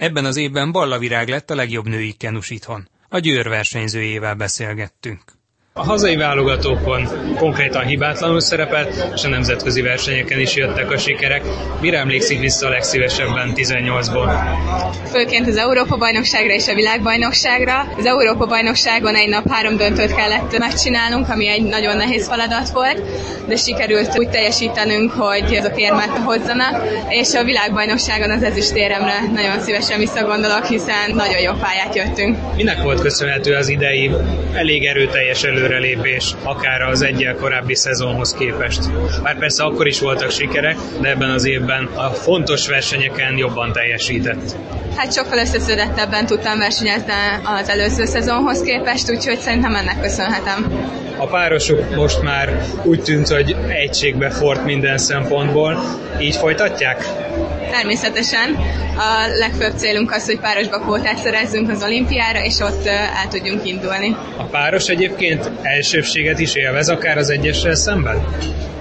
Ebben az évben Balla Virág lett a legjobb női kenus itthon. A Győr versenyzőjével beszélgettünk. A hazai válogatókon konkrétan hibátlanul szerepelt, és a nemzetközi versenyeken is jöttek a sikerek. Mire emlékszik vissza a legszívesebben 18-ból? Főként az Európa-bajnokságra és a világbajnokságra. Az Európa-bajnokságon egy nap három döntőt kellett megcsinálnunk, ami egy nagyon nehéz feladat volt, de sikerült úgy teljesítenünk, hogy azok érmet hozzanak, és a világbajnokságon az ezüstéremre nagyon szívesen visszagondolok, hiszen nagyon jó pályát jöttünk. Minek volt köszönhető az idei elég erőteljes elő előrelépés, akár az egyel korábbi szezonhoz képest. Bár persze akkor is voltak sikerek, de ebben az évben a fontos versenyeken jobban teljesített. Hát sokkal összeszedettebben tudtam versenyezni az előző szezonhoz képest, úgyhogy szerintem ennek köszönhetem. A párosok most már úgy tűnt, hogy egységbe fort minden szempontból. Így folytatják? Természetesen. A legfőbb célunk az, hogy párosba kvótát szerezzünk az olimpiára, és ott el tudjunk indulni. A páros egyébként elsőbséget is élvez, akár az egyessel szemben?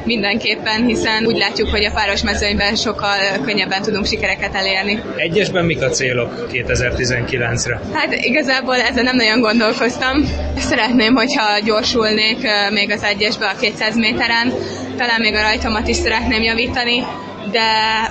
mindenképpen, hiszen úgy látjuk, hogy a páros mezőnyben sokkal könnyebben tudunk sikereket elérni. Egyesben mik a célok 2019-re? Hát igazából ezen nem nagyon gondolkoztam. Szeretném, hogyha gyorsulnék még az egyesbe a 200 méteren, talán még a rajtomat is szeretném javítani, de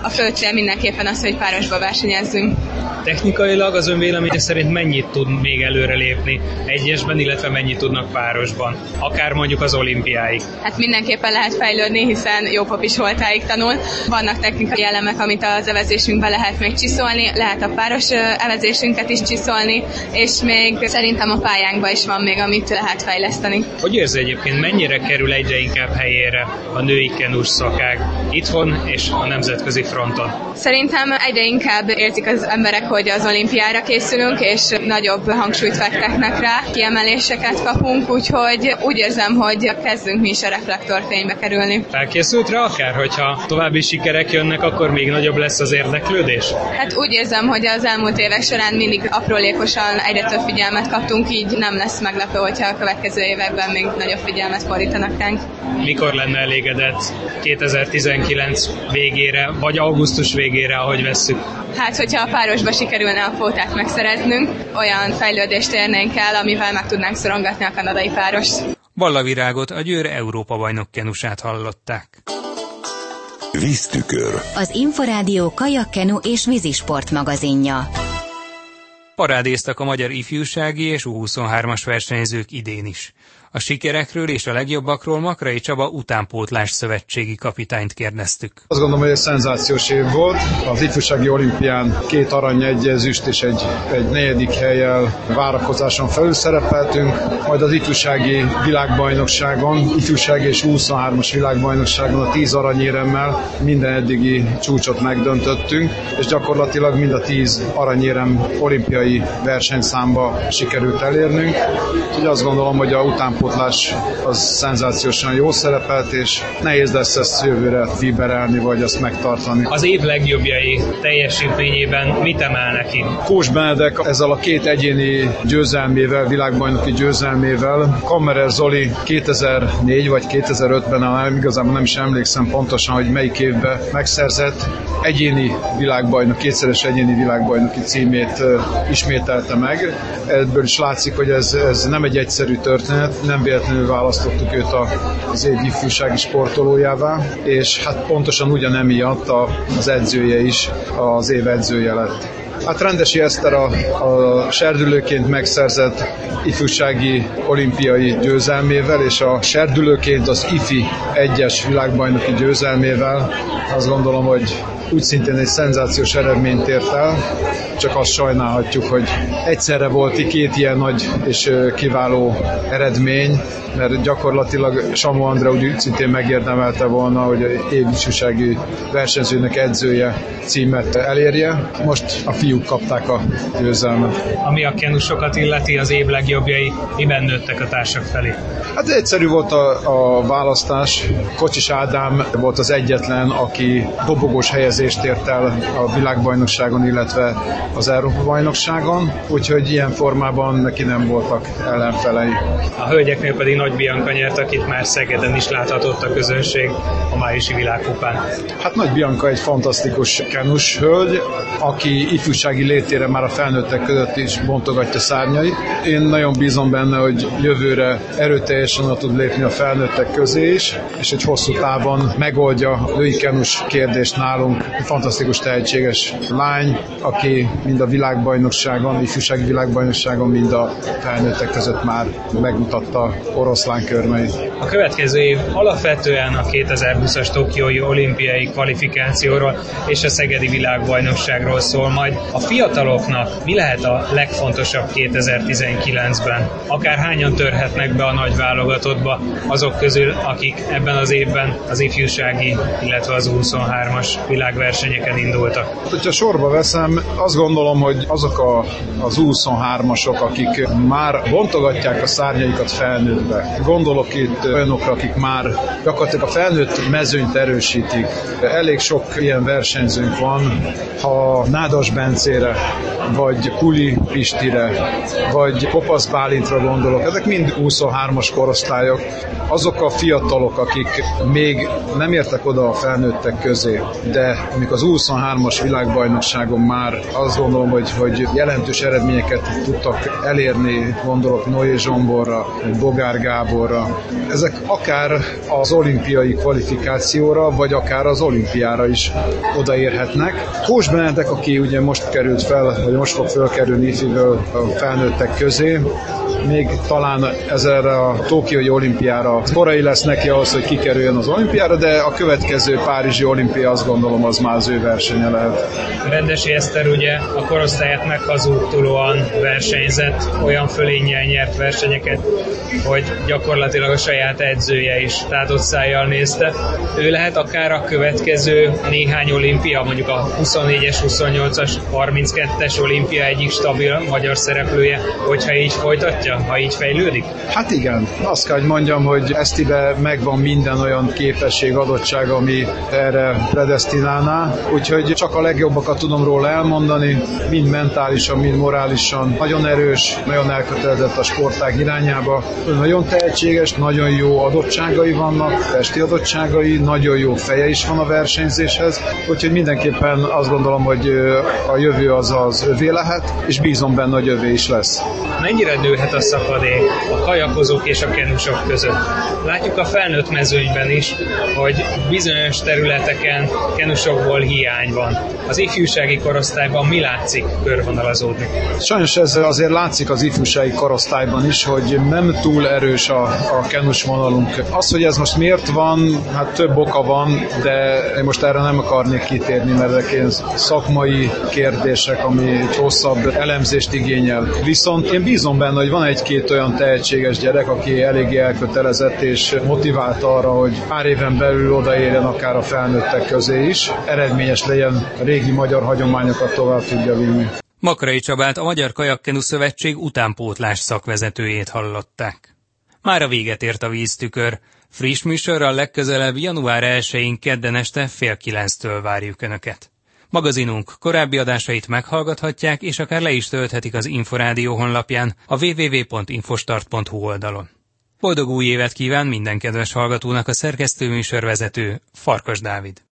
a fő cél mindenképpen az, hogy párosba versenyezzünk. Technikailag az ön véleménye szerint mennyit tud még előrelépni egyesben, illetve mennyit tudnak párosban? Akár mondjuk az olimpiáig. Hát mindenképpen lehet fejlődni, hiszen jó pap is voltáig tanul. Vannak technikai elemek, amit az evezésünkben lehet még csiszolni, lehet a páros evezésünket is csiszolni, és még szerintem a pályánkban is van még, amit lehet fejleszteni. Hogy érzi egyébként, mennyire kerül egyre inkább helyére a női kenus szakág itthon és a nemzetközi fronton? Szerintem egyre inkább érzik az emberek, hogy az olimpiára készülünk, és nagyobb hangsúlyt fektetnek rá, kiemeléseket kapunk, úgyhogy úgy érzem, hogy kezdünk mi is a reflektorfénybe kerülni. Felkészült rá akár, hogyha további sikerek jönnek, akkor még nagyobb lesz az érdeklődés? Hát úgy érzem, hogy az elmúlt évek során mindig aprólékosan egyre több figyelmet kaptunk, így nem lesz meglepő, hogyha a következő években még nagyobb figyelmet fordítanak ránk. Mikor lenne elégedett 2019 végére, vagy augusztus végére, ahogy vesszük? Hát, hogyha a párosba sikerülne a kvótát megszereznünk, olyan fejlődést érnénk el, amivel meg tudnánk szorongatni a kanadai páros. Ballavirágot a Győr Európa bajnok kenusát hallották. Víztükör. Az Inforádió kajakkenu és vízisport magazinja. Parádéztak a magyar ifjúsági és U23-as versenyzők idén is. A sikerekről és a legjobbakról Makrai Csaba utánpótlás szövetségi kapitányt kérdeztük. Azt gondolom, hogy egy szenzációs év volt. Az ifjúsági olimpián két arany, egy ezüst és egy, egy negyedik helyjel várakozáson felül szerepeltünk, majd az ifjúsági világbajnokságon, ifjúsági és 23-as világbajnokságon a tíz aranyéremmel minden eddigi csúcsot megdöntöttünk, és gyakorlatilag mind a tíz aranyérem olimpiai versenyszámba sikerült elérnünk. Úgyhogy azt gondolom, hogy a után utánpótlás az szenzációsan jó szerepelt, és nehéz lesz ezt jövőre viberelni, vagy azt megtartani. Az év legjobbjai teljesítményében mit emel neki? Kós Benedek ezzel a két egyéni győzelmével, világbajnoki győzelmével, Kammerer Zoli 2004 vagy 2005-ben, igazából nem is emlékszem pontosan, hogy melyik évben megszerzett egyéni világbajnok, kétszeres egyéni világbajnoki címét ismételte meg. Ebből is látszik, hogy ez, ez nem egy egyszerű történet, nem véletlenül választottuk őt az év ifjúsági sportolójává, és hát pontosan ugyanemiatt az edzője is az év edzője lett. Hát Rendesi Eszter a, a serdülőként megszerzett ifjúsági olimpiai győzelmével, és a serdülőként az IFI egyes világbajnoki győzelmével azt gondolom, hogy úgy szintén egy szenzációs eredményt ért el, csak azt sajnálhatjuk, hogy egyszerre volt két ilyen nagy és kiváló eredmény, mert gyakorlatilag Samu Andra úgy szintén megérdemelte volna, hogy a évifjúsági versenyzőnek edzője címet elérje. Most a fiúk kapták a győzelmet. Ami a kenusokat illeti, az év legjobbjai miben nőttek a társak felé? Hát egyszerű volt a, a választás. Kocsis Ádám volt az egyetlen, aki dobogós helyezést ért el a világbajnokságon, illetve az Európa-bajnokságon, úgyhogy ilyen formában neki nem voltak ellenfelei. A hölgyeknél pedig Nagy Bianca nyert, akit már Szegeden is láthatott a közönség a májusi világkupán. Hát Nagy Bianca egy fantasztikus kenus hölgy, aki ifjúsági létére már a felnőttek között is bontogatja szárnyait. Én nagyon bízom benne, hogy jövőre erőteljesen tud lépni a felnőttek közé is, és egy hosszú távon megoldja a női kenus kérdést nálunk. Fantasztikus tehetséges lány, aki mind a világbajnokságon, ifjúsági világbajnokságon, mind a felnőttek között már megmutatta oroszlán körmeit. A következő év alapvetően a 2020-as Tokiói olimpiai kvalifikációról és a Szegedi világbajnokságról szól majd. A fiataloknak mi lehet a legfontosabb 2019-ben? Akár hányan törhetnek be a nagy válogatottba azok közül, akik ebben az évben az ifjúsági, illetve az 23-as világversenyeken indultak? Hát, hogyha sorba veszem, azt gondolom, hogy azok a, az 23-asok, akik már bontogatják a szárnyaikat felnőttbe. Gondolok itt olyanokra, akik már gyakorlatilag a felnőtt mezőnyt erősítik. Elég sok ilyen versenyzőnk van, ha Nádas Bencére, vagy Kuli Pistire, vagy Kopasz Bálintra gondolok, ezek mind 23-as korosztályok, azok a fiatalok, akik még nem értek oda a felnőttek közé, de amikor az 23-as világbajnokságon már azt gondolom, hogy, hogy jelentős eredményeket tudtak elérni, gondolok Noé Zsomborra, Bogár Gáborra. Ezek akár az olimpiai kvalifikációra, vagy akár az olimpiára is odaérhetnek. Kós Benedek, aki ugye most került fel, vagy most fog felkerülni ifiből a felnőttek közé, még talán ezerre a Tokiói olimpiára korai lesz neki ahhoz, hogy kikerüljön az olimpiára, de a következő Párizsi olimpia azt gondolom az már az ő versenye lehet. Rendesi Eszter ugye a korosztályát meghazudtulóan versenyzett, olyan fölénnyel nyert versenyeket, hogy gyakorlatilag a saját edzője is tátott szájjal nézte. Ő lehet akár a következő néhány olimpia, mondjuk a 24-es, 28-as, 32-es olimpia egyik stabil magyar szereplője, hogyha így folytatja, ha így fejlődik? Hát igen, azt kell, hogy mondjam, hogy Esztibe megvan minden olyan képesség, adottság, ami erre predestinálná, úgyhogy csak a legjobbakat tudom róla elmondani, mind mentálisan, mind morálisan. Nagyon erős, nagyon elkötelezett a sportág irányába, nagyon tehetséges, nagyon jó adottságai vannak, testi adottságai, nagyon jó feje is van a versenyzéshez, úgyhogy mindenképpen azt gondolom, hogy a jövő az az övé lehet, és bízom benne, hogy övé is lesz. Mennyire nőhet a szakadék a kajakozók és a kenusok között? Látjuk a felnőtt mezőnyben is, hogy bizonyos területeken kenusokból hiány van. Az ifjúsági korosztályban mi látszik körvonalazódni? Sajnos ez azért látszik az ifjúsági korosztályban is, hogy nem túl erős a, a kenus vonalunk. Az, hogy ez most miért van, hát több oka van, de én most erre nem akarnék kitérni, mert ezek ilyen szakmai kérdések, ami hosszabb elemzést igényel. Viszont én bízom benne, hogy van egy-két olyan tehetséges gyerek, aki eléggé elkötelezett és motivált arra, hogy pár éven belül odaérjen akár a felnőttek közé is, eredményes legyen, a régi magyar hagyományokat tovább tudja vinni. Makrai Csabát a Magyar Kajakkenu Szövetség utánpótlás szakvezetőjét hallották. Már a véget ért a víztükör. Friss műsorral legközelebb január 1-én kedden este fél kilenctől várjuk Önöket. Magazinunk korábbi adásait meghallgathatják, és akár le is tölthetik az Inforádió honlapján a www.infostart.hu oldalon. Boldog új évet kíván minden kedves hallgatónak a szerkesztőműsorvezető Farkas Dávid.